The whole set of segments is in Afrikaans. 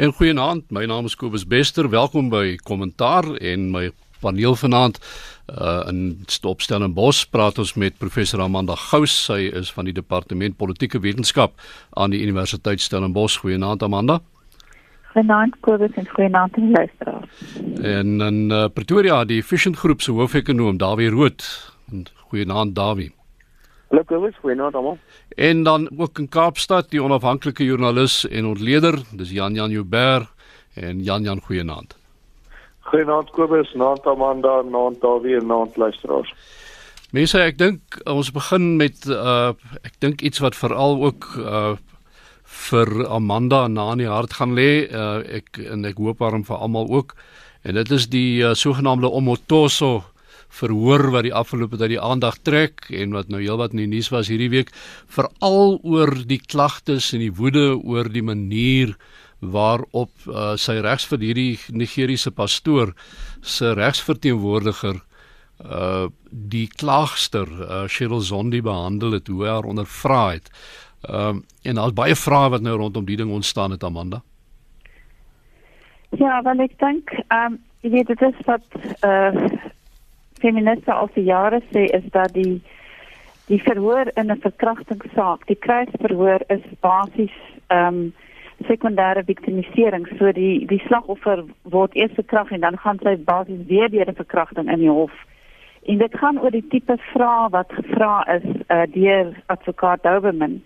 En goeienaand, my naam is Kobus Bester. Welkom by Kommentaar en my paneel vanaand uh in Stopstellenbos praat ons met professor Amanda Gous. Sy is van die departement politieke wetenskap aan die Universiteit Stellenbosch. Goeienaand Amanda. Goeienaand Kobus en goeienaand aan die luisteraars. En in uh, Pretoria die Efficient Groep se hoofekonoom Dawie Rood. Goeienaand Dawie. Hallo Kobus, goeienaand almal. En dan ook in Kaapstad die onafhanklike joernalis en ontleder, dis Jan Jan Joubert en Jan Jan goeienaand. Goeienaand Kobus, naand Amanda, naand Dawie en naand luisteraars. Mense, ek dink ons begin met uh ek dink iets wat veral ook uh vir Amanda na in die hart gaan lê. Uh ek en ek hoop daarom vir almal ook. En dit is die uh, sogenaamde Omotoso verhoor wat die afgelope tyd die aandag trek en wat nou heelwat in die nuus was hierdie week veral oor die klagtes en die woede oor die manier waarop uh, sy regs vir hierdie Nigeriese pastoor se regsverteenwoordiger uh die klaagster uh, Cheryl Zondi behandel het hoe haar ondervra het. Ehm uh, en daar's baie vrae wat nou rondom die ding ontstaan het Amanda. Ja, wel ek dink ehm um, jy weet dit is wat uh feministe al vir jare sê is dat die die verhoor in 'n verkrachtingssaak, die kruisverhoor is basies ehm um, sekondêre victimisering. So die die slagoffer word eers verkragt en dan gaan sy basies weer deur 'n verkrachting in die hof. En dit gaan oor die tipe vrae wat gevra is uh, deur advokaat Doberman.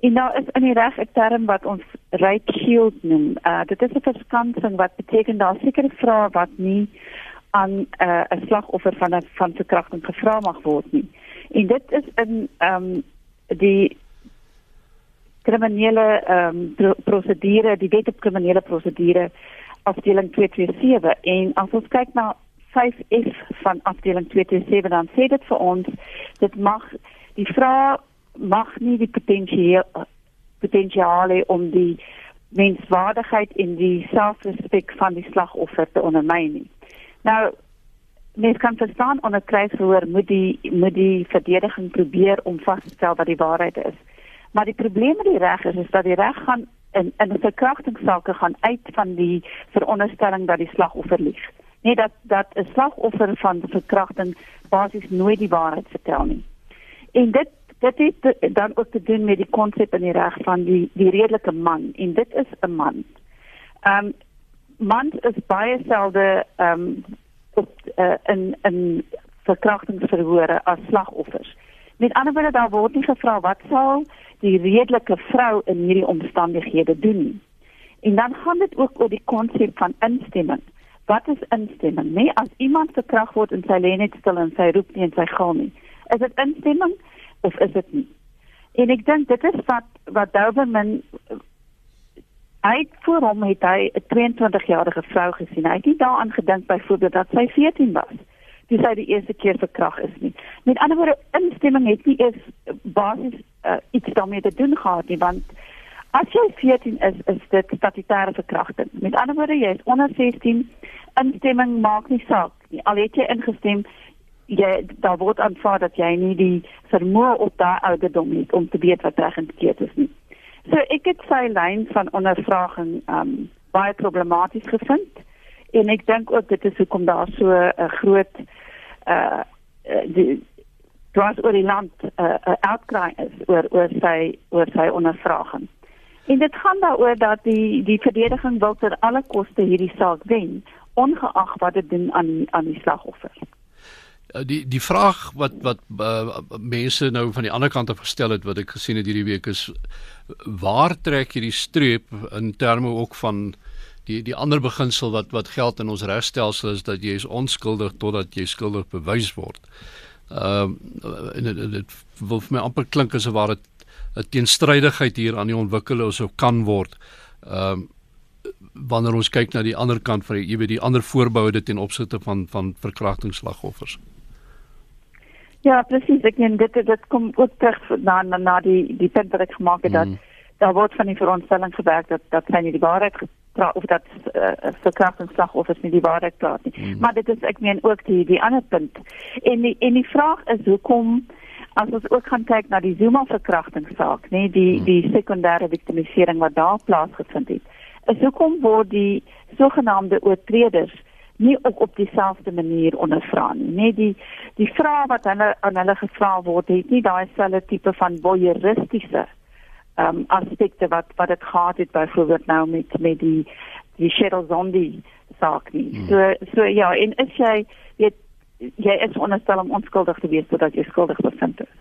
En nou is in die reg 'n term wat ons right shield noem. Uh, dit is 'n verskansing wat beteken daar sekere vrae wat nie aan 'n uh, slagoffer van 'n van verkrachting gevra mag word nie. En dit is in ehm um, die kriminele ehm um, pro prosedure, die wet op kriminele prosedure afdeling 227 en as ons kyk na 5F van afdeling 227 dan sê dit vir ons dit mag die vraag mag nie die potensiaal potensiale om die menswaardigheid en die selfrespek van die slagoffer te ondermyn nie. Nou mens kan verstaan onder kruisverhoor moet die moet die verdediging probeer om vas te stel wat die waarheid is. Maar die probleem met die reg is is dat die reg gaan in in 'n verkrachtingssaak gaan uit van die veronderstelling dat die slagoffer lieg. Nee dat dat 'n slagoffer van verkrachting basies nooit die waarheid vertel nie. En dit dit het dan ook te doen met die konsep in die reg van die die redelike man en dit is 'n man. Ehm um, mans is baie selde ehm um, op uh, in in verkrachtingsverhore as slagoffers. Met ander woorde daar word nie gevra wat sal die redelike vrou in hierdie omstandighede doen nie. En dan gaan dit ook oor die konsep van instemming. Wat is instemming? Nee, as iemand verkragt word en sy lê net stil en sy roep nie en sy gil nie. Is dit instemming of is dit nie? En ek dink dit is wat wat Doberman hy voor hom het hy 'n 22-jarige vrou gesien. Hy het nie daaraan gedink byvoorbeeld dat sy 14 was. Dis sy die eerste keer verkragt is nie. Met ander woorde, instemming het nie eens basies uh, iets daarmee te doen gehad nie, want as jy 14 is, is dit statutêre verkrachting. Met ander woorde, jy is onder 16, instemming maak nie saak nie. Al het jy ingestem, jy daar word aanvaar dat jy nie die vermoë op daai ouderdom het om te weet wat reg en verkeerd is nie. So ek het sy lyn van ondervraging um baie problematies gevind en ek dink ook dit is hoekom daar so 'n groot uh die dras oor die land 'n uh, uh, outcry is oor oor sy oor sy ondervraging. En dit gaan daaroor dat die die verdediging wil ter alle koste hierdie saak wen ongeag wat dit doen aan aan die slagoffer. Eh, die die vraag wat wat uh, mense nou van die ander kant af gestel het wat ek gesien het hierdie week is waar trek jy die streep in terme ook van die die ander beginsel wat wat geld in ons regstelsel is dat jy is onskuldig totdat jy skuldig bewys word. Ehm uh, dit, wil vir my amper klink asof waar dit 'n teenstrydigheid hier aan die ontwikkel is of kan word. Ehm uh, wanneer ons kyk na die ander kant van jy weet die ander voorboude ten opsigte van van verkrachtingsslagoffers. Ja, presies. Ek meen dit dit kom ook terug na na, na die die punt wat ek gemaak het mm. dat daar word van die veronderstelling gewerk dat dat sy nie die waarheid praat of dat uh, verkrachtingsslag of is nie die waarheid praat nie. Mm. Maar dit is ek meen ook die die ander punt. En die en die vraag is hoekom as ons ook gaan kyk na die Zuma verkrachtingssaak, nê, die mm. die sekondêre victimisering wat daar plaasgevind het is hoekom word die sogenaamde oortreders nie op op dieselfde manier ondervra nie. Net die die vrae wat hulle aan hulle gevra word, het nie daai selfde tipe van voyeuristiese ehm um, aspekte wat wat dit gehad het byvoorbeeld nou met met die die Cheryl Zombie saak nie. Hmm. So so ja, en is jy weet jy is onderstel om onskuldig te wees sodat jy skuldig bevind is.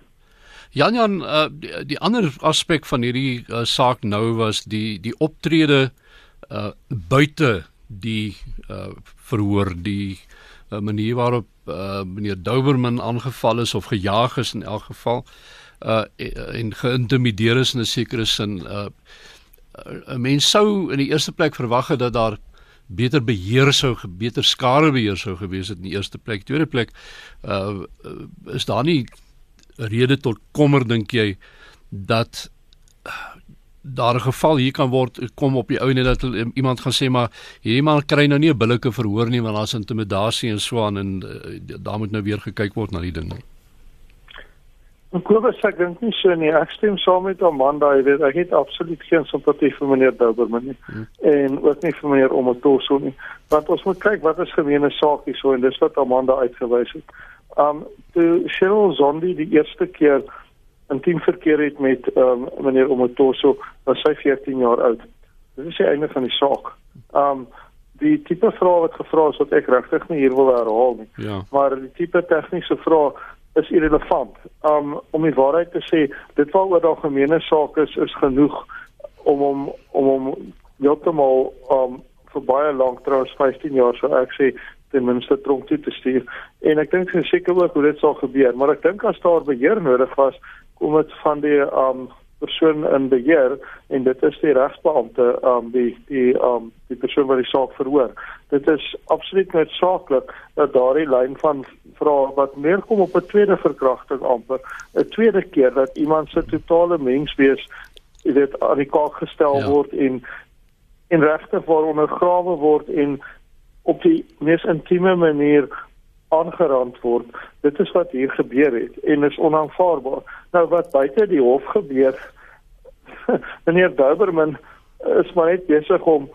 Jan Jan uh, die, die ander aspek van hierdie uh, saak nou was die die optrede uh, buite die uh, verhoor die uh, manier waarop uh, meneer Douberman aangeval is of gejaag is in elk geval uh, en geïntimideer is in 'n sekere sin uh, 'n mens sou in die eerste plek verwag het dat daar beter beheer sou beter skare beheer sou gewees het in die eerste plek. Tweede plek uh, is daar nie rede tot kommer dink jy dat daar 'n geval hier kan word kom op die ou net dat iemand gaan sê maar hierdie man kry nou nie 'n billike verhoor nie want daar's intimidasie en so aan en uh, daar moet nou weer gekyk word na die ding. Ek glo as ek dink nie so nie. Ek stem saam met Amanda, jy weet, ek het absoluut geen simpatie vir meneer Douberman nie hmm. en ook nie vir meneer Omotoso nie. Want ons moet kyk wat is gemeene saak hierso en dis wat Amanda uitgewys het. Um toe Cheryl Zondi die eerste keer intiem verkeer het met um meneer Omotoso, was sy 14 jaar oud. Dit is die einde van die saak. Um die tipe vrae wat gevra is wat ek regtig nie hier wil herhaal nie. Ja. Maar die tipe tegniese vrae is irrelevant. Um om die waarheid te sê, dit waaroor daar gemeene saak is is genoeg om om om om heeltemal um vir baie lank trouens 15 jaar so ek sê ten minste tronk toe te stuur. En ek dink seker ook hoe dit sal gebeur, maar ek dink as daar beheer nodig was, kom dit van die um persoon in beheer en dit is die regsbeampte um die die um die persoon wat die saak verhoor. Dit is absoluut noodsaaklik dat daardie lyn van vrae wat neerkom op 'n tweede verkrachting amper 'n tweede keer dat iemand se totale menswees dit aan die kaak gestel ja. word en en regte waaronder grawe word en op die mees intieme manier aangerand word. Dit is wat hier gebeur het en is onaanvaarbaar. Nou wat buite die hof gebeur, meneer Duberman is maar net besig om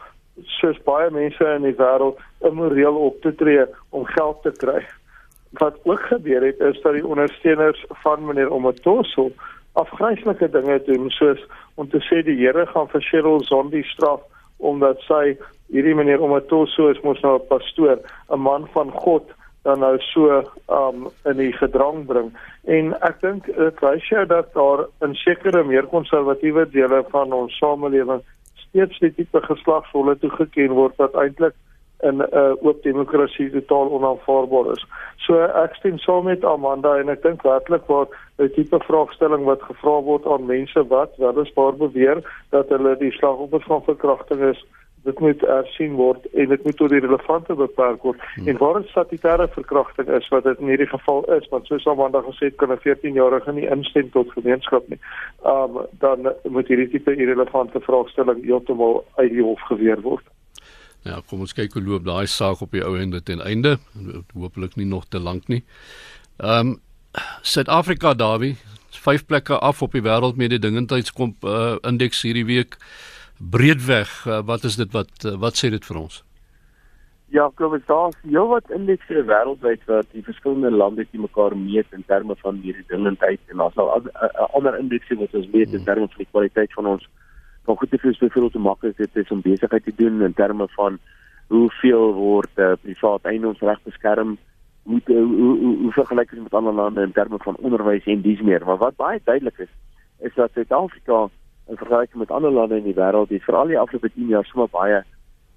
soos baie mense in die wêreld immoreel op te tree om geld te kry. Wat ook gebeur het is dat die ondersteuners van meneer Omatoso afgryslike dinge doen soos om te sê die Here gaan vir Cheryl Zondi straf omdat sy hierdie meneer Omatoso is mos nou 'n pastoor, 'n man van God dan nou so um in die gedrang bring en ek dink dit wys jou dat daar in sekere meer konservatiewe dele van ons samelewing steeds die tipe geslagsrolle toegeken word wat eintlik in 'n uh, oop demokrasie totaal onaanvaarbaar is. So ek stem saam met Amanda en ek dink werklik waar 'n tipe vraagstelling wat gevra word aan mense wat weliswaar beweer dat hulle die slagoffers van verkrachting is dit moet ersien word en dit moet tot die relevante beperk word hmm. en waar dit statutêre verkrachting is wat dit in hierdie geval is want soos Amanda gesê het kan 'n 14-jarige nie instem tot gemeenskap nie. Um dan moet hierdie tipe irrelevante vraagstelling heeltemal uit die hof geweer word. Ja, kom ons kyk hoe loop daai saak op die ou ende ten einde. Hoopelik nie nog te lank nie. Um Suid-Afrika Dawie, vyf plekke af op die wêreldmededingendheidskom uh, indeks hierdie week breedweg uh, wat is dit wat uh, wat sê dit vir ons? Ja, dit is jou wat indekse wêreldwyd wat die verskillende lande die mekaar meet in terme van hierdie dingendheid en daar's al ander indekse wat ons meet in terme van die kwaliteit van ons van goed te veel veel te maklik dit is om besigheid te doen in terme van hoeveel word uh, privaat eiendomsreg beskerm moet uh, hoe hoe, hoe vergelyk dit met ander lande in terme van onderwys en dies meer maar wat baie duidelik is is dat Suid-Afrika in vergelyking met ander lande in die wêreld het veral die afgelope 10 jaar sommer baie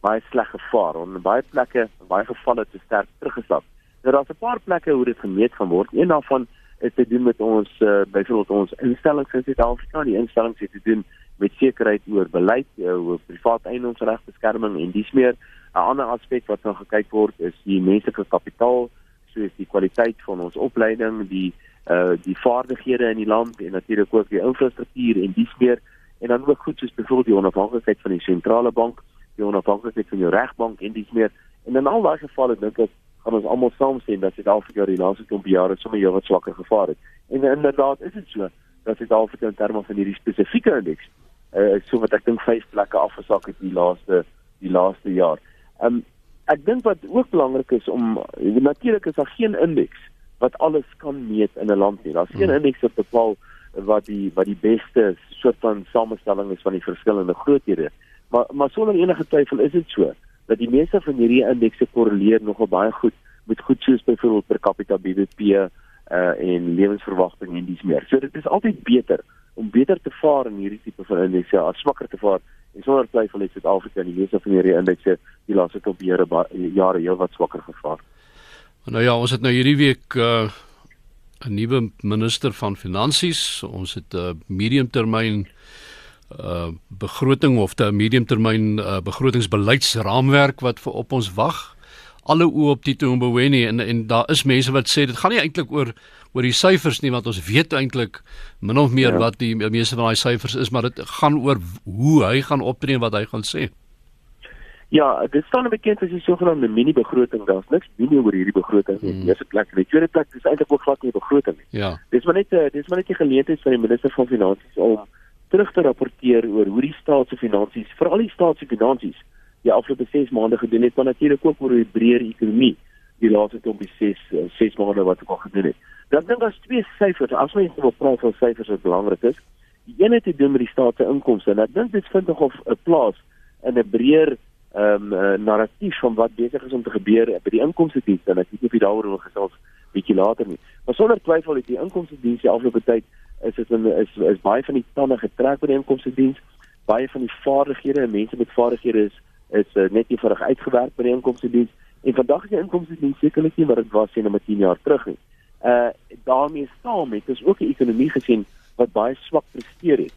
baie sleg gevaar en baie plekke baie gevalle te sterk teruggesak. Nou daar's 'n paar plekke hoe dit gemeet gaan word. Een daarvan het te doen met ons uh, byvoorbeeld ons instellings in Suid-Afrika. Die instellings het te doen met sekerheid oor beleid, uh, oor privaat eiendomsregbeskerming en dis meer 'n ander aspek wat nou gekyk word is die menslike kapitaal, soos die kwaliteit van ons opleiding, die uh die vaardighede in die land en natuurlik ook die infrastruktuur en dis meer en dan ook goed soos byvoorbeeld die onafhanklikheid van die sentrale bank, die onafhanklikheid van die regbank en dis meer. En in al daai gevalle dink ek gaan ons almal saam sien dat Suid-Afrika die laaste 20 jaar sommer jou wat swakker gevaar het. En inderdaad is dit so dat Suid-Afrika in terme van hierdie spesifieke indeks uh, so wat ek dink 5 plekke afgesak het die laaste die laaste jaar. Um, ek dink wat ook belangrik is om natuurlik is daar geen indeks wat alles kan meet in 'n land nie. Daar's geen hmm. indeks wat bepaal wat die wat die beste soort van samestelling is van die verskillende groothede. Maar maar sonder enige twyfel is dit so dat die meeste van hierdie indekse korreleer nogal baie goed met goed soos byvoorbeeld per capita BBP uh en lewensverwagting en dis meer. So dit is altyd beter om beter te vaar in hierdie tipe van indekse as swakker te vaar. En sonder twyfel het Suid-Afrika die meeste van hierdie indekse die laaste top jare jare heel wat swakker gevaar. Nou ja, ons het nou hierdie week uh 'n nuwe minister van finansies. Ons het 'n uh, mediumtermyn uh begroting of 'n mediumtermyn uh, begrotingsbeleidsraamwerk wat vir op ons wag. Alle oë op Tito Mboweni en en daar is mense wat sê dit gaan nie eintlik oor oor die syfers nie want ons weet eintlik min of meer ja. wat die meeste van daai syfers is, maar dit gaan oor hoe hy gaan optree en wat hy gaan sê. Ja, dit staan bekend as die sogenaamde mini begroting. Daar's niks mini oor hierdie begroting nie. Hmm. Eerste plek, die tweede plek is eintlik ook glad nie 'n begroting nie. Ja. Dis maar net 'n dis maar net 'n geleentheid vir die minister van finansies om terug te rapporteer oor hoe die staat se finansies, veral die staat se finansies, die afgelope 6 maande gedoen het, maar natuurlik ook oor die breër ekonomie die laaste tot die 6 6 maande wat ek al gedoen het. Dan dink daar's twee syfers. As mens wil praat van syfers wat belangrik is, die een het te doen met die staat se inkomste. En ek dink dit vind nog 'n plaas in 'n breër ehm um, uh, narratief van wat besig is om te gebeur by die inkomste diens en ek weet nie of jy daaroor wil gesels bietjie later nie. Maar sonder twyfel het die inkomste diens die afgelope tyd is dit in is is baie van die tande getrek by die inkomste diens. Baie van die vaardighede en mense met vaardighede is is uh, net nie vinnig uitgewerk by die inkomste diens en vandag is die inkomste diens sekerlik nie wat dit was sien om 10 jaar terug nie. Uh daarmee saam het ons ook 'n ekonomie gesien wat baie swak presteer het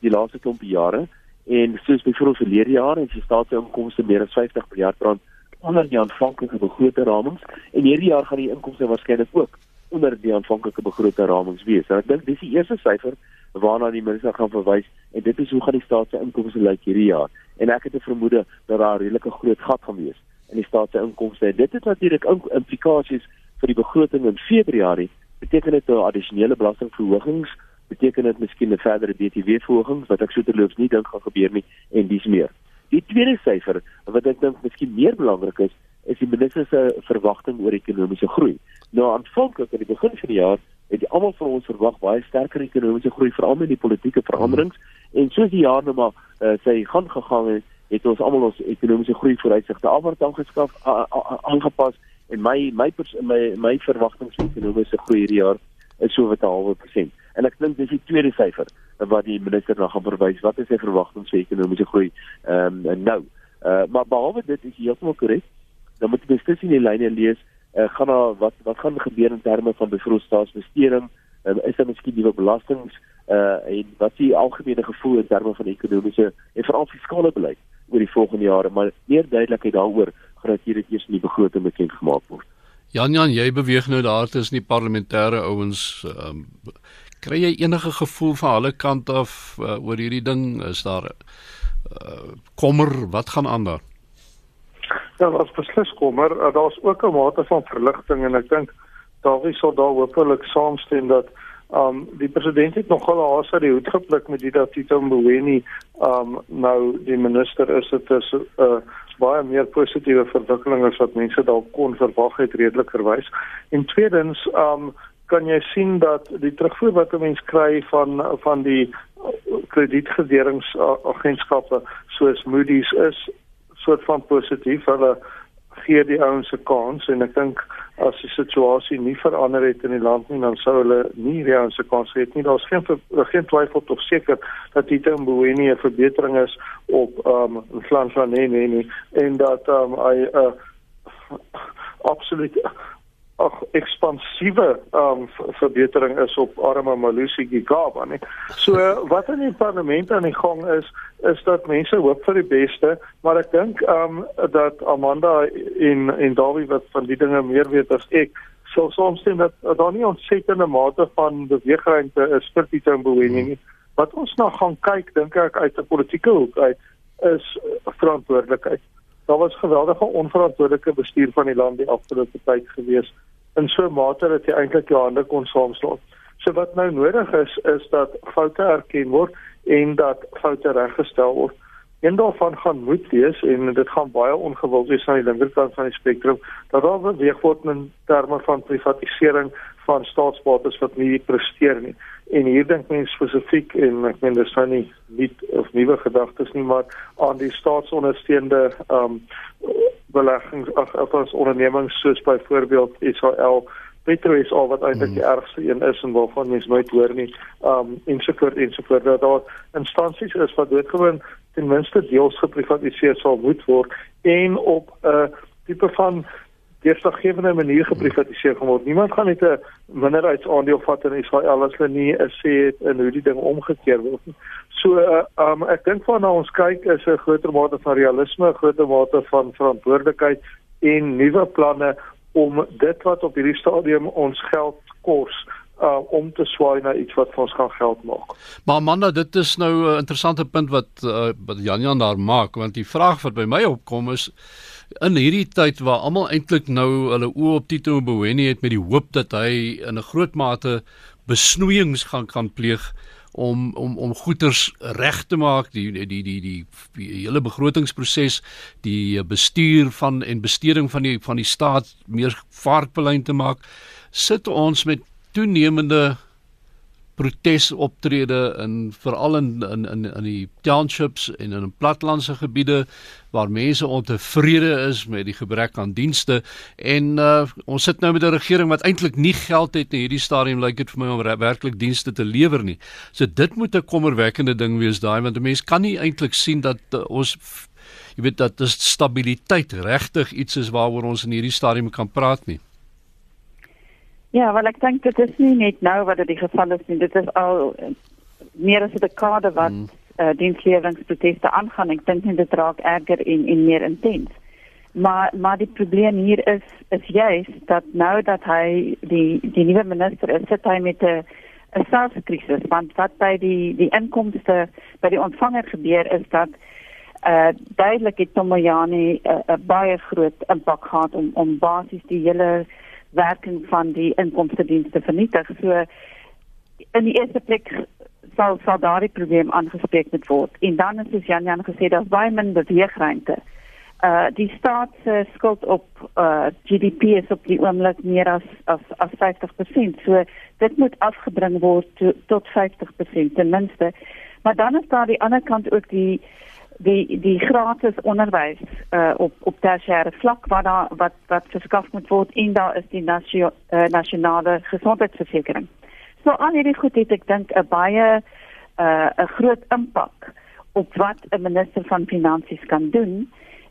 die laaste klompie jare en soos byvoorbeeld verlede jaar het die staatsinkomste meer as 50 miljard rand onder die aanvanklike begrote ramings en hierdie jaar gaan die inkomste waarskynlik ook onder die aanvanklike begrote ramings wees. En ek dink dis die eerste syfer waarna die minister gaan verwys en dit is hoe gaan die staatsinkomste lyk hierdie jaar. En ek het 'n vermoede dat daar 'n redelike groot gat gaan wees in die staatsinkomste. En dit het natuurlik implikasies vir die begroting in Februarie. Beteken dit 'n addisionele belastingverhogings beteken dit miskien 'n verdere BTW verhoging wat ek soterloops nie dink gaan gebeur nie en dis meer. Die tweede syfer wat ek dink miskien meer belangrik is, is die minister se verwagting oor ekonomiese groei. Nou aanvanklik aan die begin van die jaar het almal van ons verwag baie sterker ekonomiese groei veral met die politieke veranderings en soos die jaar nou maar uh, sy gaan gegaan het, het ons almal ons ekonomiese groei vooruitsigte afwaarts aangeskaf aangepas en my my my my verwagtinge vir ekonomiese groei hierdie jaar is so wat 'n halwe persent. En ek dink dis die tweede syfer wat die minister na gaan verwys. Wat is sy verwagting vir ekonomiese groei? Ehm um, nou, uh, maar behalwe dit is heeltemal korrek. Dan moet jy beslis in die lyne lees, uh, gaan daar wat wat gaan gebeur in terme van byvoorbeeld staatsbesteding? Uh, is daar miskien nuwe belastings uh en wat is die algemene gevoel in terme van ekonomiese en veral fiskale beleid oor die volgende jare? Maar meer duidelikheid daaroor dit hier eers in die begroting bekend gemaak word. Jan Jan, jy beweeg nou daar tussen die parlementêre ouens. Um, kry jy enige gevoel van hulle kant af uh, oor hierdie ding? Is daar uh, kommer? Wat gaan aan daar? Ja, daar's beslis kommer. Uh, daar's ook 'n mate van verligting en ek dink daar is sou daar hopelik saamstem dat um die president het nogal haas uit die hoed gepluk met die dat Tito Mboweni um nou die minister is dit is 'n uh, baie meer positiewe verwikkelinge as wat mense dalk kon verwag het redelikerwys. En tweedens, um kan jy sien dat die terugvoer wat 'n mens kry van van die kredietgederingsagentskappe soos Moody's is soort van positief. Hulle gee die ouens 'n kans en ek dink as die situasie nie verander het in die land nie dan sou hulle nie die ouens se kans hê nie. Daar's geen geen twyfel of seker dat die Mboweni 'n verbetering is op ehm um, Flanflan nee nee nee en dat ehm um, hy 'n uh, absoluut ag ekspansiewe um, verbetering is op arme Malusi Gigaba nee. So wat in die parlement aan die gang is is dat mense hoop vir die beste, maar ek dink um, dat Amanda en en Dawie wat van die dinge meer weet as ek sou soms sien dat daar nie ontsettende mate van beweegruimte is vir die Tamboweni nie. Wat ons nou gaan kyk dink ek uit 'n politieke hoek uit is verantwoordelikheid. Daar was geweldige onverantwoordelike bestuur van die land die afgelope tyd gewees in so 'n mate dat jy eintlik jou hande kon saamslaan. So wat nou nodig is is dat foute erken word en dat foute reggestel word. Een daarvan gaan moet wees en dit gaan baie ongewild wees aan die linkerkant van die spektrum dat daar beweeg word in terme van privatisering van staatsbates wat nie presteer nie. En hier dink mense spesifiek en ek meen dis nou nie nie of nuwe gedagtes nie, maar aan die staatsondersteunde ehm um, beleggings ag of as ondernemings soos byvoorbeeld SAL Petro is al wat eintlik die hmm. ergste een is en waarvan mense nooit hoor nie. Um ensovoort ensovoort dat daar instansies is wat doodgewoon ten minste deels geprivatiseer sal moet word en op 'n uh, tipe van deurslaggewende manier geprivatiseer gaan word. Niemand gaan net 'n minderheidsaandeel vat in Israel as hulle nie 'n sê het in hoe die ding omgekeer word nie. So uh, um ek dink van nou ons kyk is 'n groter mate van realisme, 'n groter mate van verantwoordelikheid en nuwe planne om dit wat op hierdie stadium ons geld kos uh om te swaai na iets wat vir ons gaan geld maak. Maar Amanda, dit is nou 'n interessante punt wat uh, wat Jan Jan daar maak want die vraag wat by my opkom is in hierdie tyd waar almal eintlik nou hulle oë op Tito Mboweni het met die hoop dat hy in 'n groot mate besnoeiings gaan kan pleeg om om om goeders reg te maak die die die die, die, die hele begrotingsproses die bestuur van en besteding van die van die staat meer vaartbelyn te maak sit ons met toenemende protesoptrede in veral in in in in die townships en in plattelandse gebiede waar mense ontevrede is met die gebrek aan dienste en uh, ons sit nou met 'n regering wat eintlik nie geld het in hierdie stadium lyk like dit vir my om werklik dienste te lewer nie. So dit moet 'n kommerwekkende ding wees daai want 'n mens kan nie eintlik sien dat uh, ons jy weet dat dis stabiliteit regtig iets is waaroor ons in hierdie stadium kan praat nie. Ja, wel ek dink dit is nie net nou wat dit die geval is nie. Dit is al eh, meer as 'n dekade wat mm. uh, diensleweringproteste aangaan. Ek dink dit raak erger en en meer intens. Maar maar die probleem hier is is juist dat nou dat hy die die nuwe minister is, sit hy met 'n 'n staatskrisis want wat by die die inkomste by die ontvanger gebeur is dat uh duidelik het Tomoyani 'n uh, baie groot impak gehad om om basies die hele werking van die inkomste dienste vernietig. So in die eerste plek sal sal daardie probleem aangespreek moet word. En dan is soos Jan Jan gesê dat baie min beweegruimte. Uh die staat se skuld op uh GDP is op die oomblik meer as as as 50%. So dit moet afgebring word to, tot 50% ten minste. Maar dan is daar die ander kant ook die die die gratis onderwys uh, op op tersiêre vlak wat daar wat wat verskaf moet word en daar is die nasio, uh, nasionale gesondheidsversekering. So al hierdie goed het ek dink 'n baie 'n uh, groot impak op wat 'n minister van finansies kan doen.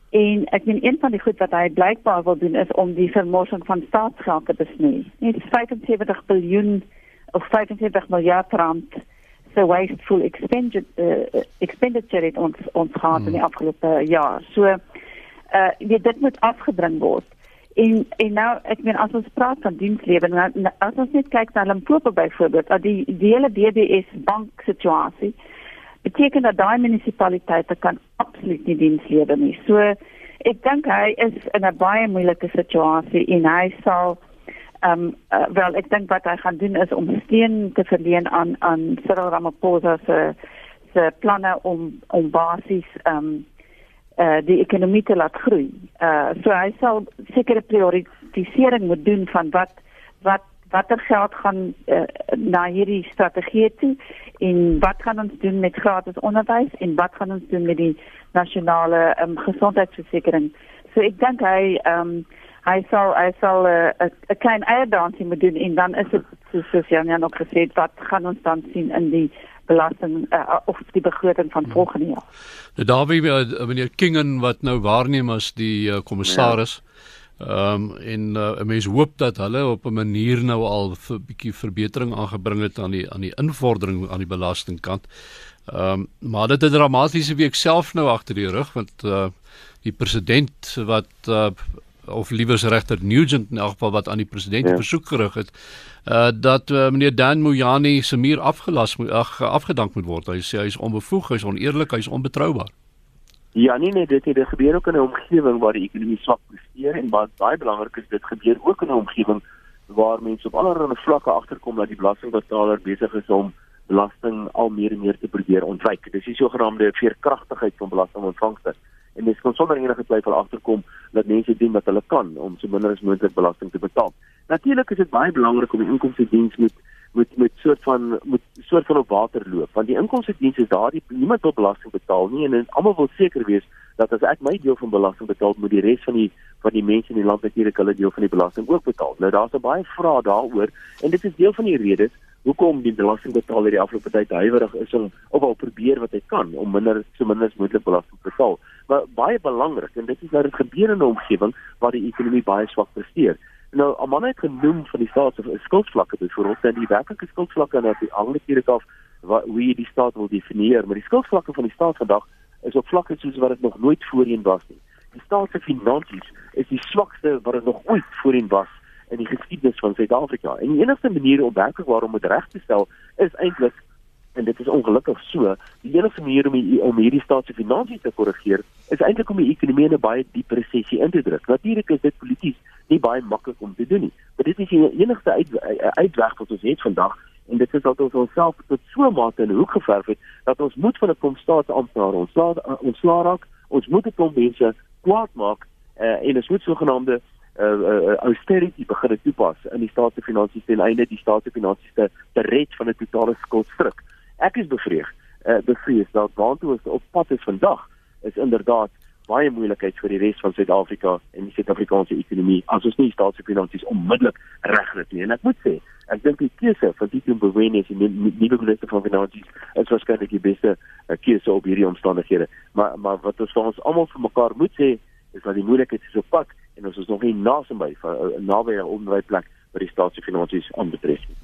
En ek meen een van die goed wat hy blykbaar wil doen is om die vermorsing van staatsgeld te besnoei. Net 75 miljard of 75 miljard rand se wasteful expenditure uh, expenditure het ons ons gehad hmm. in die hmm. afgelope jaar. So uh weet dit moet afgebring word. En en nou ek meen as ons praat van dienslewering nou, nou, as ons net kyk na Limpopo byvoorbeeld, dat die die hele DBS bank situasie beteken dat daai munisipaliteite kan absoluut nie dienslewer nie. So ek dink hy is in 'n baie moeilike situasie en hy sal Ehm um, uh, wel ek dink wat hy gaan doen is om steun te verleen aan aan Cyril Ramaphosa se se planne om om basies ehm um, eh uh, die ekonomie te laat groei. Eh uh, so hy sal sekere prioritisering moet doen van wat wat watter geld gaan uh, na hierdie strategie toe en wat gaan ons doen met gratis onderwys en wat gaan ons doen met die nasionale um, gesondheidsversekering. So ek dink hy ehm um, hy sal hy sal 'n uh, 'n klein eierdansie moet doen en dan is dit soos Jan Jan ook gesê het wat gaan ons dan sien in die belasting uh, of die begroting van volgende jaar. Nou daar wie uh, meneer Kingen wat nou waarneem as die uh, kommissaris ja. Ehm um, en uh, mense hoop dat hulle op 'n manier nou al 'n bietjie verbetering aangebring het aan die aan die invordering aan die belastingkant. Ehm um, maar dit het 'n dramatiese week self nou agter die rug want uh, die president wat uh, of liewers regter Nugent in elk geval wat aan die president ja. versoek gerig het uh dat uh, meneer Dan Mojani se muur afgelas moet ag afgedank moet word. Hy sê hy is onbevoeg, hy is oneerlik, hy is onbetroubaar. Ja, nee nee, dit het gebeur ook in 'n omgewing waar die ekonomie swak presteer en wat baie belangrik is, dit gebeur ook in 'n omgewing waar mense op allerlei vlakke agterkom dat die belastingbetaler besig is om belasting al meer en meer te probeer ontwyk. Dis die sogenaamde veerkragtigheid van belastingontvangste. En dis kon sonder enige twyfel agterkom dat mense doen wat hulle kan om so minder as moontlik belasting te betaal. Natuurlik is dit baie belangrik om die inkomste diens met met met soort van met soort van op water loop want die inkomste diens is daardie niemand wil belasting betaal nie en, en almal wil seker wees dat as ek my deel van belasting betaal moet die res van die van die mense in die land natuurlik hulle deel van die belasting ook betaal. Nou daar's baie vrae daaroor en dit is deel van die redes hoekom die belastingbetaler die afgelope tyd huiwerig is om of al probeer wat hy kan om minder so minder as moontlik belasting te betaal. Maar baie belangrik en dit is nou dit gebeur in 'n omgewing waar die ekonomie baie swak presteer. Nou, Amanda het genoem van die staat se skuldvlakke byvoorbeeld en die werklike skuldvlakke nou die aanlike af wat hoe jy die staat wil definieer, maar die skuldvlakke van die staat vandag is op vlakke soos wat dit nog nooit voorheen was nie. Die staat se finansies is die swakste wat dit nog ooit voorheen was in die geskiedenis van Suid-Afrika. En die enigste manier om werklik waarom dit reg te stel is eintlik en dit is ongelukkig so, die enigste manier om die, om hierdie staat se finansies te korrigeer is eintlik om die ekonomie in 'n baie diep resessie in te druk. Natuurlik is dit polities nie baie maklik om te doen nie, maar dit is die enigste uit, uitweg wat ons het vandag en dit is dat ons onsself tot so mate in hoek geverf het dat ons moet van 'n klomp staatsamptenare ontslaa ontslaa raak, ons moet 'n klomp mense kwaad maak uh, en ons moet sogenaamde uh, uh, austerity begin toepas in die staat se finansies ten einde die staat se finansies te, te red van 'n totale skuldstruk. Ek is bevrees, uh, bevrees dat waantoe ons op pad is vandag is inderdaad baie moeilikheid vir die res van Suid-Afrika en die Suid-Afrikaanse ekonomie as ons nie staat se finansies onmiddellik regkry nie. En ek moet sê, ek dink die keuse van Tito Mboweni as die nuwe minister van finansies is waarskynlik die beste uh, keuse op hierdie omstandighede. Maar maar wat ons vir ons almal vir mekaar moet sê is dat die moeilikheid is op pad en ons is nog nie naby naby 'n onderwysplek wat die staat se finansies aanbetref nie.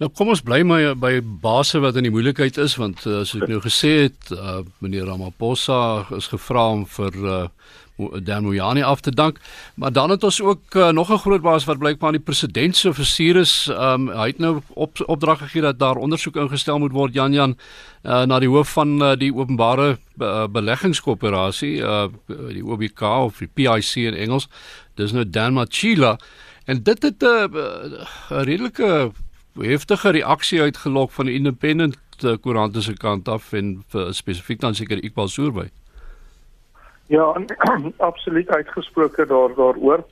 Nou kom ons bly maar by base wat in die moeilikheid is want uh, soos ek nou gesê het, uh, meneer Ramaphosa is gevra om vir uh, Dan Moyani af te dank. Maar dan het ons ook uh, nog 'n groot baas wat blykbaar aan die president se versuur is. Um, hy het nou op opdrag gegee dat daar ondersoek ingestel moet word Jan Jan uh, na die hoof van uh, die openbare uh, beleggingskoöperasie, uh, die OBK of die PIC in Engels. Dis nou Dan Machila en dit het 'n uh, redelike heftige reaksie uitgelok van die independent koerante se kant af en spesifiek dan seker Iqbal Soorby. Ja, absoluut uitgesproke daar daaroor.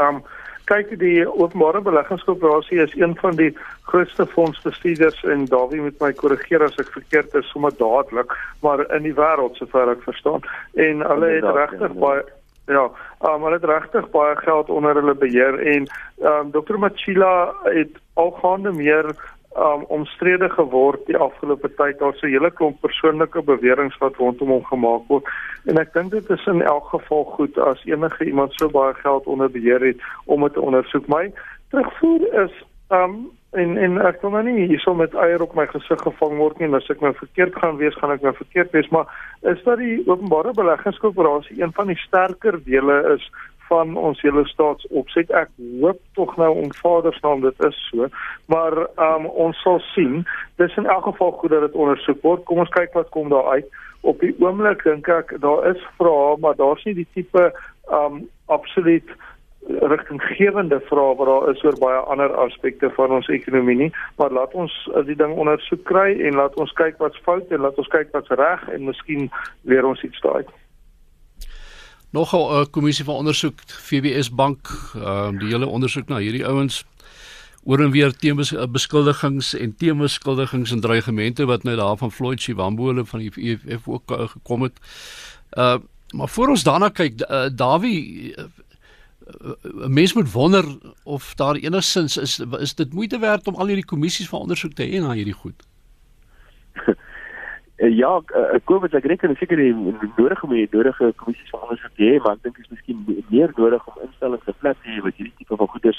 Um kyk die openbare beleggingskoöperasie is een van die grootste fondsbestuurders en Dawie moet my korrigeer as ek verkeerd is sommer dadelik, maar in die wêreld sover ek verstaan. En hulle het regtig baie ja, um, hulle het regtig baie geld onder hulle beheer en um Dr. Machila het algaande meer um omstrede geword die afgelope tyd. Daar's 'n hele klomp persoonlike beweringe wat rondom hom gemaak word. En ek dink dit is in elk geval goed as enige iemand so baie geld onder beheer het om dit te ondersoek. My terugvoer is um en en ek wil nou nie hierso met eier op my gesig gevang word nie. As ek nou verkeerd gaan wees, gaan ek nou verkeerd wees, maar is dat die openbare beleggingskoöperasie een van die sterker dele is van ons hele staatsopset. Ek hoop tog nou om Vader se naam dit is so, maar um, ons sal sien. Dis in elk geval goed dat dit ondersoek word. Kom ons kyk wat kom daar uit. Op die oomblik dink ek daar is vrae, maar daar's nie die tipe um absoluut rigtinggewende vrae wat daar is oor baie ander aspekte van ons ekonomie nie, maar laat ons die ding ondersoek kry en laat ons kyk wat's fout en laat ons kyk wat's reg en miskien leer ons iets daai nogal 'n uh, kommissie van ondersoek FBS bank uh, die hele ondersoek na hierdie ouens oor en weer teembeskuldigings en teembeskuldigings en dreigemente wat nou daar van Floyd Shivambu hulle van die EFF ook uh, gekom het. Uh maar voor ons daarna kyk uh, Dawie 'n uh, mens moet wonder of daar enigstens is is dit moeite werd om al hierdie kommissies van ondersoek te hê na hierdie goed. Uh, ja, uh, COVID ek reken seker die nodige mee nodige kommissies van jy het, maar ek dink is miskien meer nodig om instellings te plek te hê wat hierdie tipe van goeders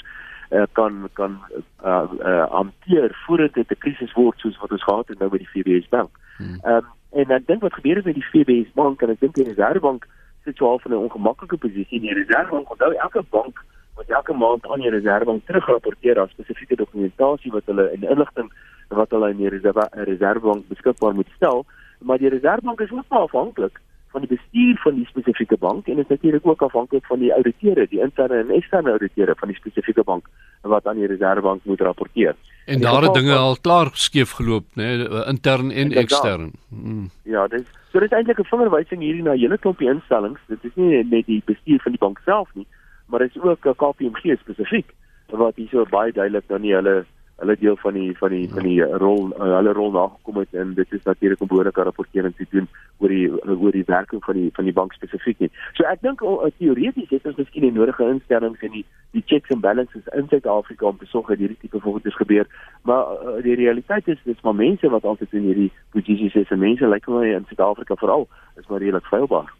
uh, kan kan uh, uh, hanteer voordat dit 'n krisis word soos wat ons gehad het nou by die FBS bank. Hmm. Um, en ek dink wat gebeur het met die FBS bank en ek dink die Reservebank sit so half in 'n ongemaklike posisie. Die Reservebank onthou elke bank wat elke maand aan die Reservebank terugrapporteer as spesifieke dokumentasie wat hulle in inligting wat hulle in die reserve reservebank beskikbaar moet stel, maar die reservebank is ook afhanklik van die bestuur van die spesifieke bank en is natuurlik ook afhanklik van die ouditeure, die interne en eksterne ouditeure van die spesifieke bank wat aan die Reserwebank moet rapporteer. En daar het dinge al klaar skeef geloop, né, nee, intern en ekstern. Mm. Ja, dis so dit is eintlik 'n vingerwysing hierdie na hele klompie instellings. Dit is nie net die bestuur van die bank self nie, maar dit is ook 'n KPMG spesifiek wat hier so baie duidelik dan nie hulle hulle deel van die van die van die rol uh, hulle rol nagekom het en dit is natuurlik om behoorlike rapportering te doen oor die oor die werking van die van die bank spesifiek nie. So ek dink uh, teoreties het ons miskien die nodige instellings en die die checks and balances in Suid-Afrika om te sorg dat hierdie tipe voorbeelde gebeur, maar uh, die realiteit is dis maar mense wat altyd in hierdie posisies is en mense lyk like my in Suid-Afrika veral is maar redelik feilbaar.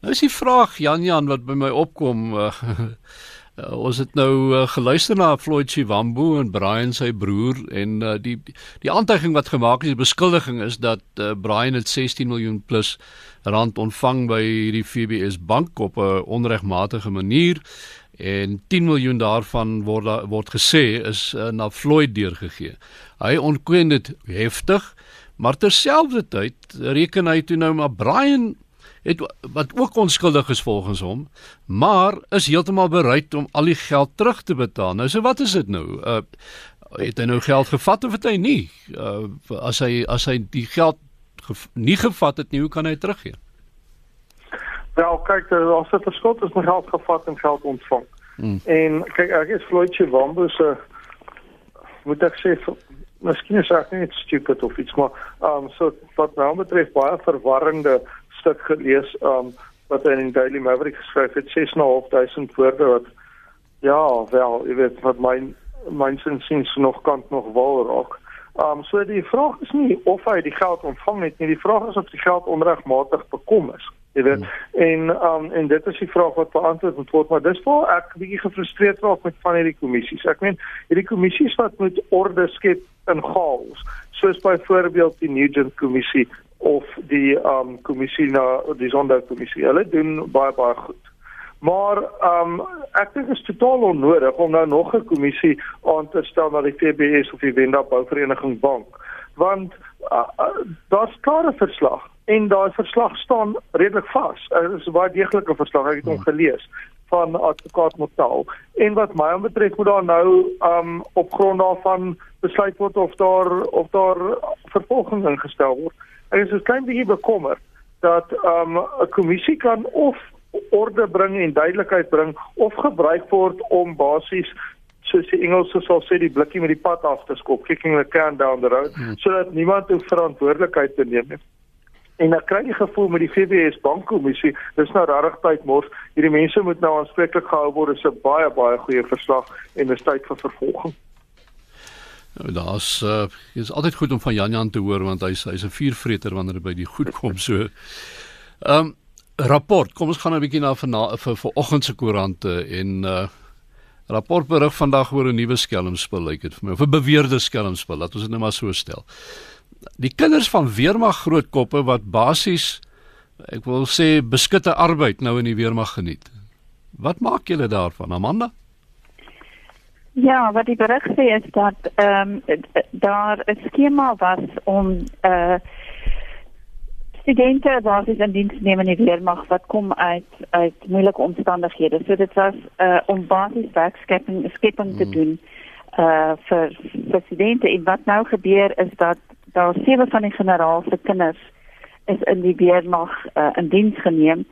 Nou is die vraag Jan Jan wat by my opkom uh, Uh, ons het nou uh, geluister na Floyd Chiwambu en Brian sy broer en uh, die die aantuiging wat gemaak is die beskuldiging is dat uh, Brian het 16 miljoen plus rand ontvang by hierdie FBS bank op 'n onregmatige manier en 10 miljoen daarvan word word gesê is uh, na Floyd deurgegee. Hy ontken dit heftig, maar terselfdertyd reken hy toe nou maar Brian het wat ook onskuldig is volgens hom, maar is heeltemal bereid om al die geld terug te betaal. Nou so wat is dit nou? Uh het hy nou geld gevat of het hy nie? Uh as hy as hy die geld gev nie gevat het nie, hoe kan hy teruggee? Wel, kyk, as dit verskil is met geld gevat en geld ontvang. Hmm. En kyk, ek is Floydje Wambo se moet ek sê miskien is ek net stupid of iets maar ehm um, so wat nou betref baie verwarrende stuk gelees um wat hy in die Daily Maverick geskryf het 6.500 woorde wat ja wel jy weet wat my my sins nog kan nog wel raak. Um so die vraag is nie of hy die geld ontvang het nie, die vraag is of die geld onregmatig bekom is. Jy weet hmm. en um en dit is die vraag wat beantwoord moet word, maar dis waar ek bietjie gefrustreerd raak met van hierdie kommissies. Ek meen hierdie kommissies wat moet orde skep in chaos, soos byvoorbeeld die Nugent kommissie of die um kommissie na die sonderkommissie. Hulle doen baie baie goed. Maar um ek dink dit is totaal onnodig om nou nog 'n kommissie aan te stel na die FBS of die Wenda Bouvereniging Bank, want uh, uh, daar's klare verslag en daai verslag staan redelik vas. Dit is 'n baie deeglike verslag, ek het hom gelees van advokaat Motaal. En wat my betref moet daar nou um op grond daarvan besluit word of daar of daar vervolging ingestel word. Ek is 'n klein bietjie bekommer dat um, 'n um, kommissie kan of orde bring en duidelikheid bring of gebruik word om basies soos die Engelse sal sê die blikkie met die pad af te skop, kicking the can down the road, hmm. sodat niemand hoef verantwoordelikheid te neem nie. En ek kry die gevoel met die FBS bankkommissie, dis nou regtig tyd mors. Hierdie mense moet nou aanspreeklik gehou word. Dit is 'n baie baie goeie verslag en dis tyd vir vervolging. Nou daar's uh, is altyd goed om van Jan Jan te hoor want hy's hy's 'n vuurvreter wanneer dit by die goed kom so. Ehm um, rapport, kom ons gaan 'n bietjie na vir vir vanoggend se koerante en uh rapport berig vandag oor 'n nuwe skelmspel lyk dit vir my of 'n beweerde skelmspel, laat ons dit nou maar so stel. Die kinders van weermag grootkoppe wat basies ek wil sê beskutte arbeid nou in die weermag geniet. Wat maak julle daarvan, Amanda? Ja, wat die berig sê is dat ehm um, daar 'n skema was om eh uh, studente wat is in diens neem in die weermag wat kom uit uit moeilike omstandighede. So dit was eh uh, om basies werkskepping skepping te hmm. doen eh uh, vir vir studente en wat nou gebeur is dat daar sewe van die generaal se kinders is in die weermag uh, in diens geneem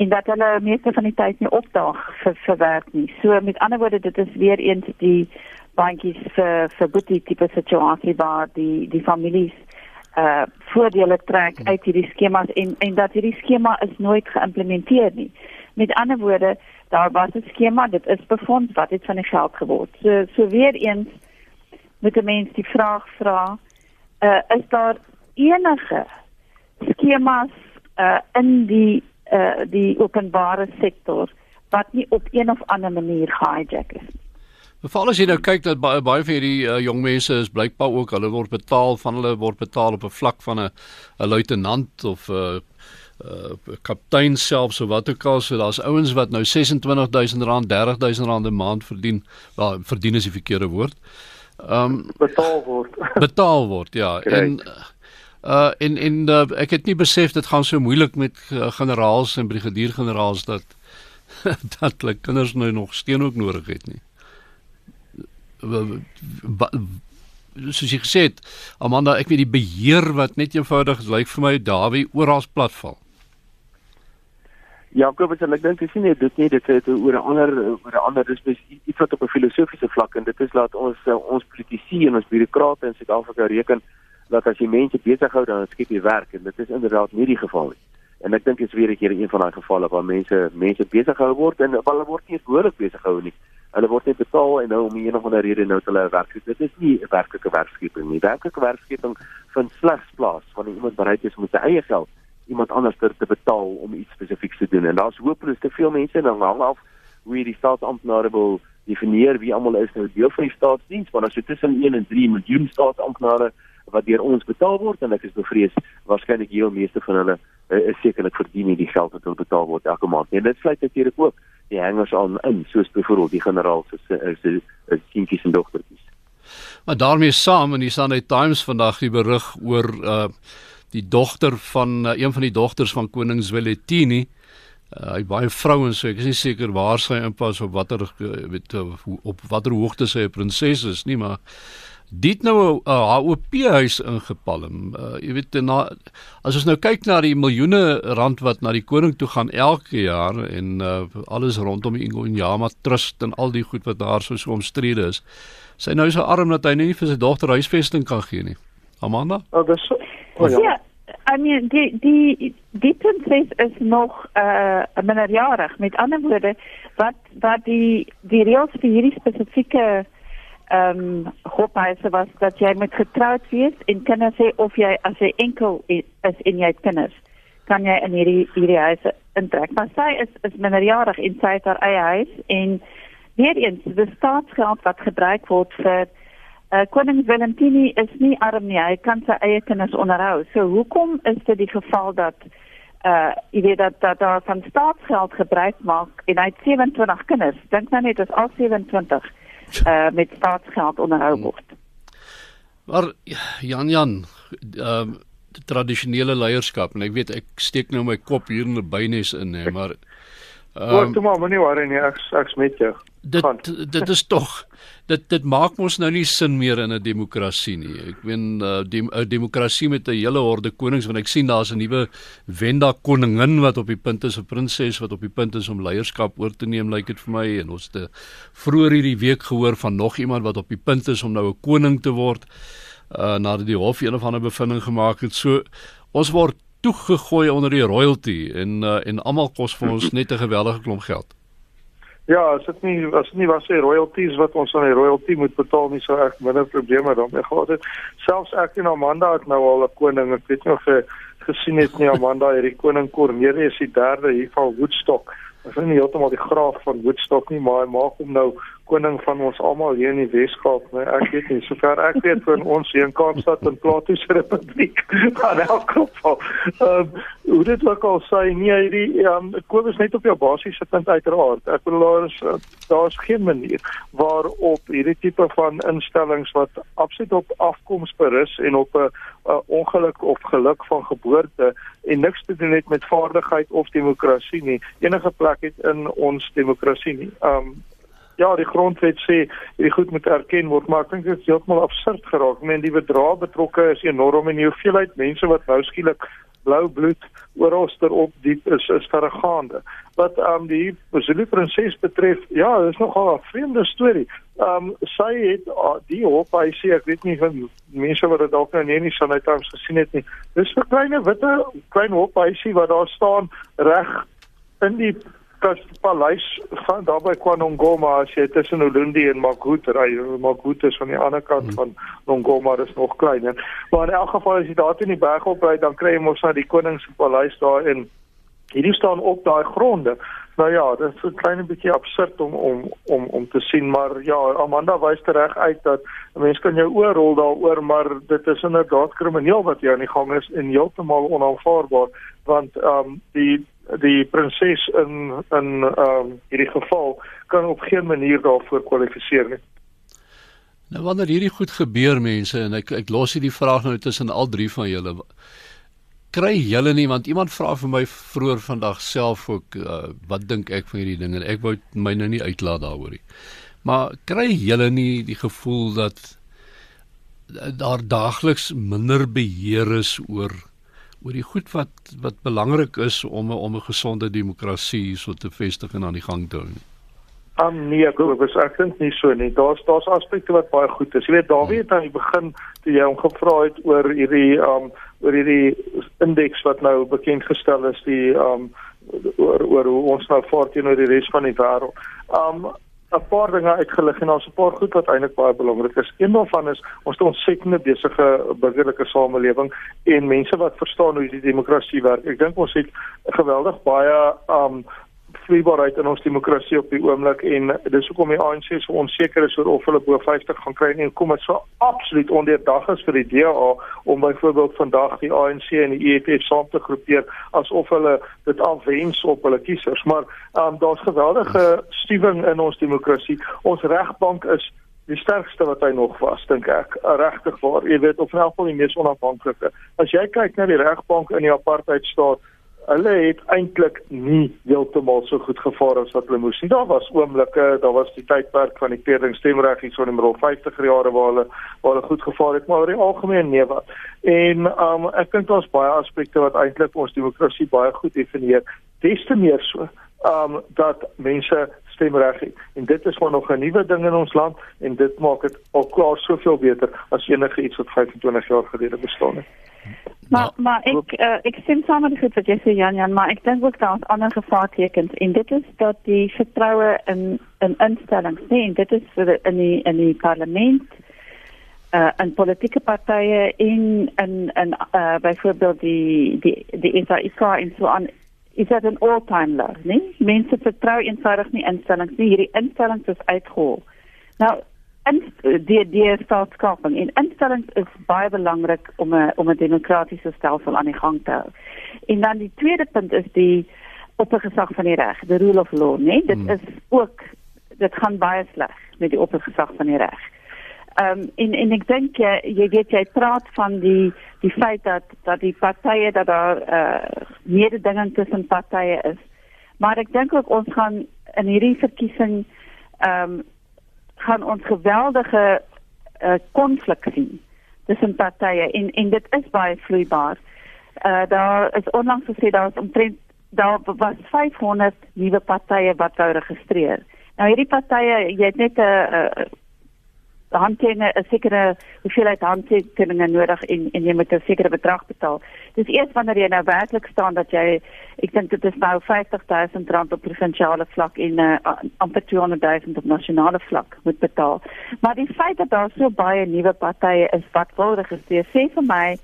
en dat hulle meeste van die tyd nie opdaag vir vir werk nie. So met ander woorde dit is weer eens die bankies vir vir boetie tipe situasie waar die die families uh voordele trek uit hierdie skemas en en dat hierdie skema is nooit geïmplementeer nie. Met ander woorde, daar was 'n skema, dit is befonds, wat het van die geld geword? So so weer eens moet die mens die vraag vra, uh is daar enige skemas uh in die uh die openbare sektor wat nie op een of ander manier gehijack is. Veral as jy nou kyk dat baie baie van hierdie uh, jong mense is blykbaar ook hulle word betaal van hulle word betaal op 'n vlak van 'n 'n luitenant of 'n uh, uh, kaptein self so wat ook al so daar's ouens wat nou 26000 rand 30000 rand 'n maand verdien. Wel verdien is die verkeerde woord. Ehm um, betaal word. betaal word ja. Correct. En uh, Uh en en uh, ek het nie besef dit gaan so moeilik met uh, generaals en brigadiergeneraals dat dat hulle kinders nou nog steen ook nodig het nie. Soos jy gesê het, Amanda, ek weet die beheer wat net eenvoudig lyk vir my Dawie oral platval. As ek dink dis nie dit nie, dit het oor 'n ander oor 'n ander dis iets wat op 'n filosofiese vlak en dit is laat ons ons politici en ons bureaukrate in Suid-Afrika reken dat as jy mense besig hou dan skep jy werk en dit is inderdaad nie die geval nie. En ek dink is weer 'n keer een van daai gevalle waar mense mense besig gehou word en hulle word nie behoorlik besig gehou nie. Hulle word net betaal en nou om een of ander rede nou hulle werk. Dit is nie 'n werklike werkskeping nie. Werklike werkskeping vind slegs plaas wanneer iemand bereid is om sy eie geld iemand anders te, betaal om iets spesifieks te doen. En daar's hopeloos te veel mense en dan hang af hoe jy die staatsamptenare wil definieer wie almal is nou deel van die staatsdiens, want as jy tussen 1 en 3 miljoen staatsamptenare wat deur ons betaal word en ek is bevrees waarskynlik heel meeste van hulle uh, is sekerlik verdien nie die geld wat hulle betaal word elke maand. En dit sluit natuurlik ook die hangers aan in soos byvoorbeeld die generaal se se kindjies en dogtertjies. Maar daarmee saam in die Sunday Times vandag die berig oor uh die dogter van uh, een van die dogters van koning Zweletini uh, hy baie vrouens so ek is nie seker waar sy inpas op watter weet op watter hoogte sy 'n prinses is nie maar dit nou 'n uh, HOP huis ingepalm. Uh, jy weet na as ons nou kyk na die miljoene rand wat na die koning toe gaan elke jaar en uh, alles rondom die Ingonyama Trust en al die goed wat daar so so omstrede is. Sy nou so arm dat hy nie vir sy dogter huisvesting kan gee nie. Amanda? Oh, dis so. Oh, ja. ja. I mean die die die prinses is nog uh minderjarig met ander woorde wat wat die die reëls vir hierdie spesifieke ehm um, hoophuise was dat jy met getroud wees en kinders hê of jy as jy enkel is en jy het kinders kan jy in hierdie hierdie huise intrek. Maar sy is is minderjarig en sy het haar eie huis en weer eens die staatsgeld wat gebruik word vir uh, koning Valentini is nie arm nie. Hy kan sy eie kinders onderhou. So hoekom is dit die geval dat uh jy weet dat dat daar van staatsgeld gebruik maak en hy het 27 kinders. Dink nou net as al 27 uh, met staatsgeld onderhou hmm. word. Maar Jan Jan, ehm uh, tradisionele leierskap en ek weet ek steek nou my kop hier in 'n bynes in hè, maar ehm um, Wat maar moenie worry nie, ek ek's met jou. Dit dit is tog dit dit maak mos nou nie sin meer in 'n demokrasie nie. Ek meen 'n uh, dem, demokrasie met 'n hele horde konings want ek sien daar's 'n nuwe Wenda koningin wat op die punt is 'n prinses wat op die punt is om leierskap oor te neem, lyk like dit vir my en ons het vroeër hierdie week gehoor van nog iemand wat op die punt is om nou 'n koning te word uh nadat die hof een of ander bevinding gemaak het. So ons word toegegooi onder die royalty en uh, en almal kos vir ons net 'n geweldige klomp geld. Ja, as dit nie as dit nie was sy royalties wat ons aan die royalty moet betaal nie sou ek minder probleme daarmee gehad het. Selfs ek en Amanda het nou al 'n koning. Ek weet nie of jy gesien het nie Amanda, hierdie koning Cornelius die 3de hier van Woodstock. Ons is nie heeltemal die graaf van Woodstock nie, maar hy maak hom nou koning van ons almal hier in die Weskaap, nee, ek weet nie, sover ek weet van ons hier in Kaapstad en Plato se Republiek. Maar nou kom vol. Ehm hoe dit ook al sê, nee, hierdie ehm um, Kobus net op jou basiese punt uiteraard. Ek bedoel daar is daar's geen manier waarop hierdie tipe van instellings wat absoluut op afkoms berus en op 'n ongeluk of geluk van geboorte en niks te doen het met vaardigheid of demokrasie nie enige plek het in ons demokrasie nie. Um ja, die grondwet sê hierdie goed moet erken word, maar ek dink dit is heeltemal absurd geraak. Men die bedrag betrokke is enorm en die hoeveelheid mense wat nou skielik blou bloed oorster op diep is is verregaande. Wat um die Zulu prinses betref, ja, dit is nogal 'n vreemde storie. Um sy het uh, die hoop hy sê ek weet nie van mense wat dit dalk nou nie nie sal uiters gesien het nie. Dis 'n klein witte klein hoop hy sê wat daar staan reg in die paleis van daarby KwaNongoma as jy tussen Ulundi en Magutu ry Magutu is van die ander kant hmm. van Nongoma is nog klein en maar in elk geval as jy daar teen die berg op ry dan kry jy mos na die koningspaleis daar en hierdie staan op daai gronde nou ja dit is 'n klein bietjie absurd om om om om te sien maar ja Amanda wys reg uit dat 'n mens kan jou oorrol daaroor maar dit is inderdaad krimineel wat jy aan die gang is en heeltemal onaanvaarbaar want ehm um, die die prinses in in ehm um, hierdie geval kan op geen manier daarvoor kwalifiseer nie. Nou wanneer hierdie goed gebeur mense en ek ek los hier die vraag nou tussen al drie van julle kry julle nie want iemand vra vir my vroeër vandag self ook uh, wat dink ek van hierdie ding en ek wou my nou nie uitlaat daaroor nie. Maar kry julle nie die gevoel dat daar daagliks minder beheer is oor oor die goed wat wat belangrik is om 'n om 'n gesonde demokrasie so te vestig en aan die gang te hou nie? Um, nee, glo ek dink nie so nie. Daar's daar's aspekte wat baie goed is. Jy weet, Dawie het aan die begin toe jy hom gevra het oor hierdie um oor hierdie indeks wat nou bekend gestel is die um oor oor hoe ons nou vaar teenoor die res van die wêreld. Um 'n paar dinge uitgelig en daar's 'n paar goed wat eintlik baie belangrik is. Een daarvan is ons het 'n ontsettende besige burgerlike samelewing en mense wat verstaan hoe die demokrasie werk. Ek dink ons het geweldig baie um vloeibaarheid in ons demokrasie op die oomblik en dis hoekom die ANC so onseker is oor of hulle bo 50 gaan kry en kom dit so absoluut ondeurdag is vir die DA om byvoorbeeld vandag die ANC en die EFF saam te groepeer asof hulle dit afwens op hulle kiesers. Maar um, daar's geweldige stuwing in ons demokrasie. Ons regbank is die sterkste wat hy nog was dink ek. Regtig waar. Jy weet of in elk geval die mees onafhanklike. As jy kyk na die regbank in die apartheid staat hulle het eintlik nie heeltemal so goed gevaar as wat hulle moes nie. Daar was oomblikke, daar was die tydperk van die peerling stemreg hier so in die middel 50er jare waar hulle waar hulle goed gevaar het, maar oor die algemeen nee wat. En um ek dink daar's baie aspekte wat eintlik ons demokrasie baie goed definieer. Des te meer so um dat mense stemreg het. En dit is maar nog 'n nuwe ding in ons land en dit maak dit al klaar soveel beter as enige iets wat 25 jaar gelede bestaan het. Maar maar ek uh, ek stem saam met goed wat jy sê Jan Jan, maar ek dink ook daar's ander gevaartekens en dit is dat die vertroue in in instellings, nee, en dit is vir in die in die parlement uh en politieke partye in in in uh byvoorbeeld die die die SAIK en so aan is dit 'n all-time low, nee? Mense vertrou eenvoudig nie instellings nie. Hierdie instellings is uitgehol. Nou en die die staatskaping en instellings is baie belangrik om 'n om 'n demokratiese stelsel aan die gang te hou. En dan die tweede punt is die oppergesag van die reg, the rule of law, nee, dit hmm. is ook dit gaan baie sleg met die oppergesag van die reg. Ehm um, en en ek dink jy jy weet jy praat van die die feit dat dat die partye dat daar eh uh, mededinging tussen partye is. Maar ek dink ook ons gaan in hierdie verkiesing ehm um, gaan ons geweldige konflik uh, sien tussen partye en en dit is baie vloeibaar. Uh daar is onlangs gesê daar is omtrent daar was 500 nuwe partye wat wou registreer. Nou hierdie partye, jy het net 'n uh, handtekeninge 'n sekere hoeveelheid handtekeninge nodig en en jy moet 'n sekere bedrag betaal. Dis eers wanneer jy nou werklik staan dat jy ek dink dit is nou 50000 rand op provinsiale vlak en uh, amper 200000 op nasionale vlak moet betaal. Maar die feit dat daar so baie nuwe partye is wat wil registreer, sê vir my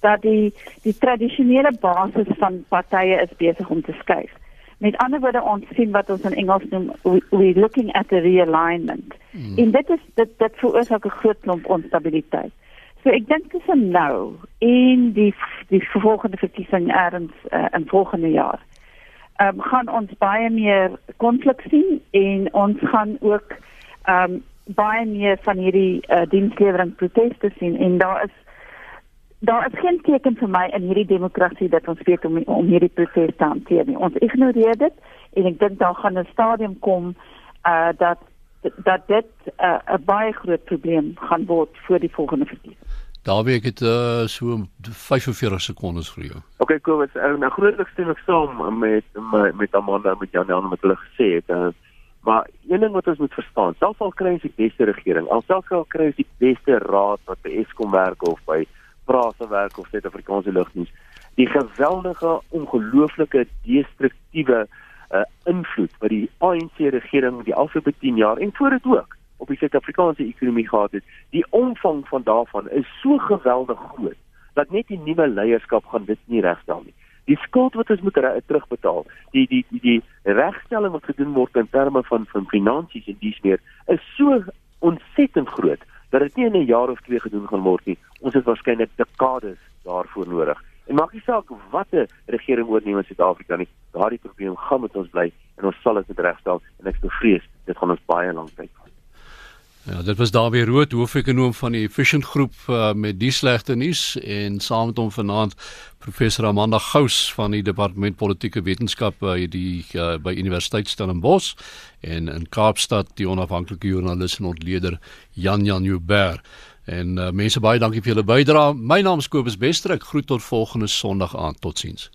dat die die tradisionele basis van partye is besig om te skuif. Met ander woorde ons sien wat ons in Engels noem we, we looking at a realignment. Hmm. En dit is dit dit veroorsaak 'n groot klomp onstabiliteit. So ek dink dis nou in die die volgende verkiesing erns uh, in volgende jaar. Ehm um, gaan ons baie meer konflik sien en ons gaan ook ehm um, baie meer van hierdie uh, dienslewering proteste sien en daar is daar is geen teken vir my in hierdie demokrasie dat ons weet om om hierdie proses te hanteer nie. Ons ignoreer dit en ek dink daar gaan 'n stadium kom uh dat dat dit 'n uh, baie groot probleem gaan word vir die volgende verkiesing. Daar wie ek het uh, so 45 sekondes vir jou. Okay, cool. Ek uh, nou grootliks stem ek saam met met, met Amanda met Jan Jan wat hulle gesê het. Uh, maar een ding wat ons moet verstaan, selfs al kry ons die beste regering, al selfs al kry ons die beste raad wat by Eskom werk of by prase werk of Suid-Afrikaanse lugdiens. Die geweldige ongelooflike destruktiewe uh, invloed wat die ANC regering die afgelope 10 jaar en voor dit ook op die Suid-Afrikaanse ekonomie gehad het, die omvang van daarvan is so geweldig groot dat net die nuwe leierskap gaan dit nie regstel nie. Die skuld wat ons moet terugbetaal, die die die, die regstelling wat gedoen word in terme van van finansies en dies meer, is so ontsettend groot dat dit nie in 'n jaar of twee gedoen gaan word nie. Ons het waarskynlik dekades daarvoor nodig. En maak nie saak watter regering oorneem in Suid-Afrika nie, daardie probleem gaan met ons bly en ons sal dit regstel en ek bevrees dit gaan ons baie lank tyd vat. Ja, dit was Dawie Rood, hoofekonoom van die Efficient Groep uh, met die slegte nuus en saam met hom vanaand professor Amanda Gous van die Departement Politieke Wetenskap by die uh, by Universiteit Stellenbosch en in Kaapstad die onafhanklike joernalis en ontleder Jan Jan Joubert. En uh, mense baie dankie vir julle bydrae. My naam is Kobus Westrik. Groet tot volgende Sondag aand. Totsiens.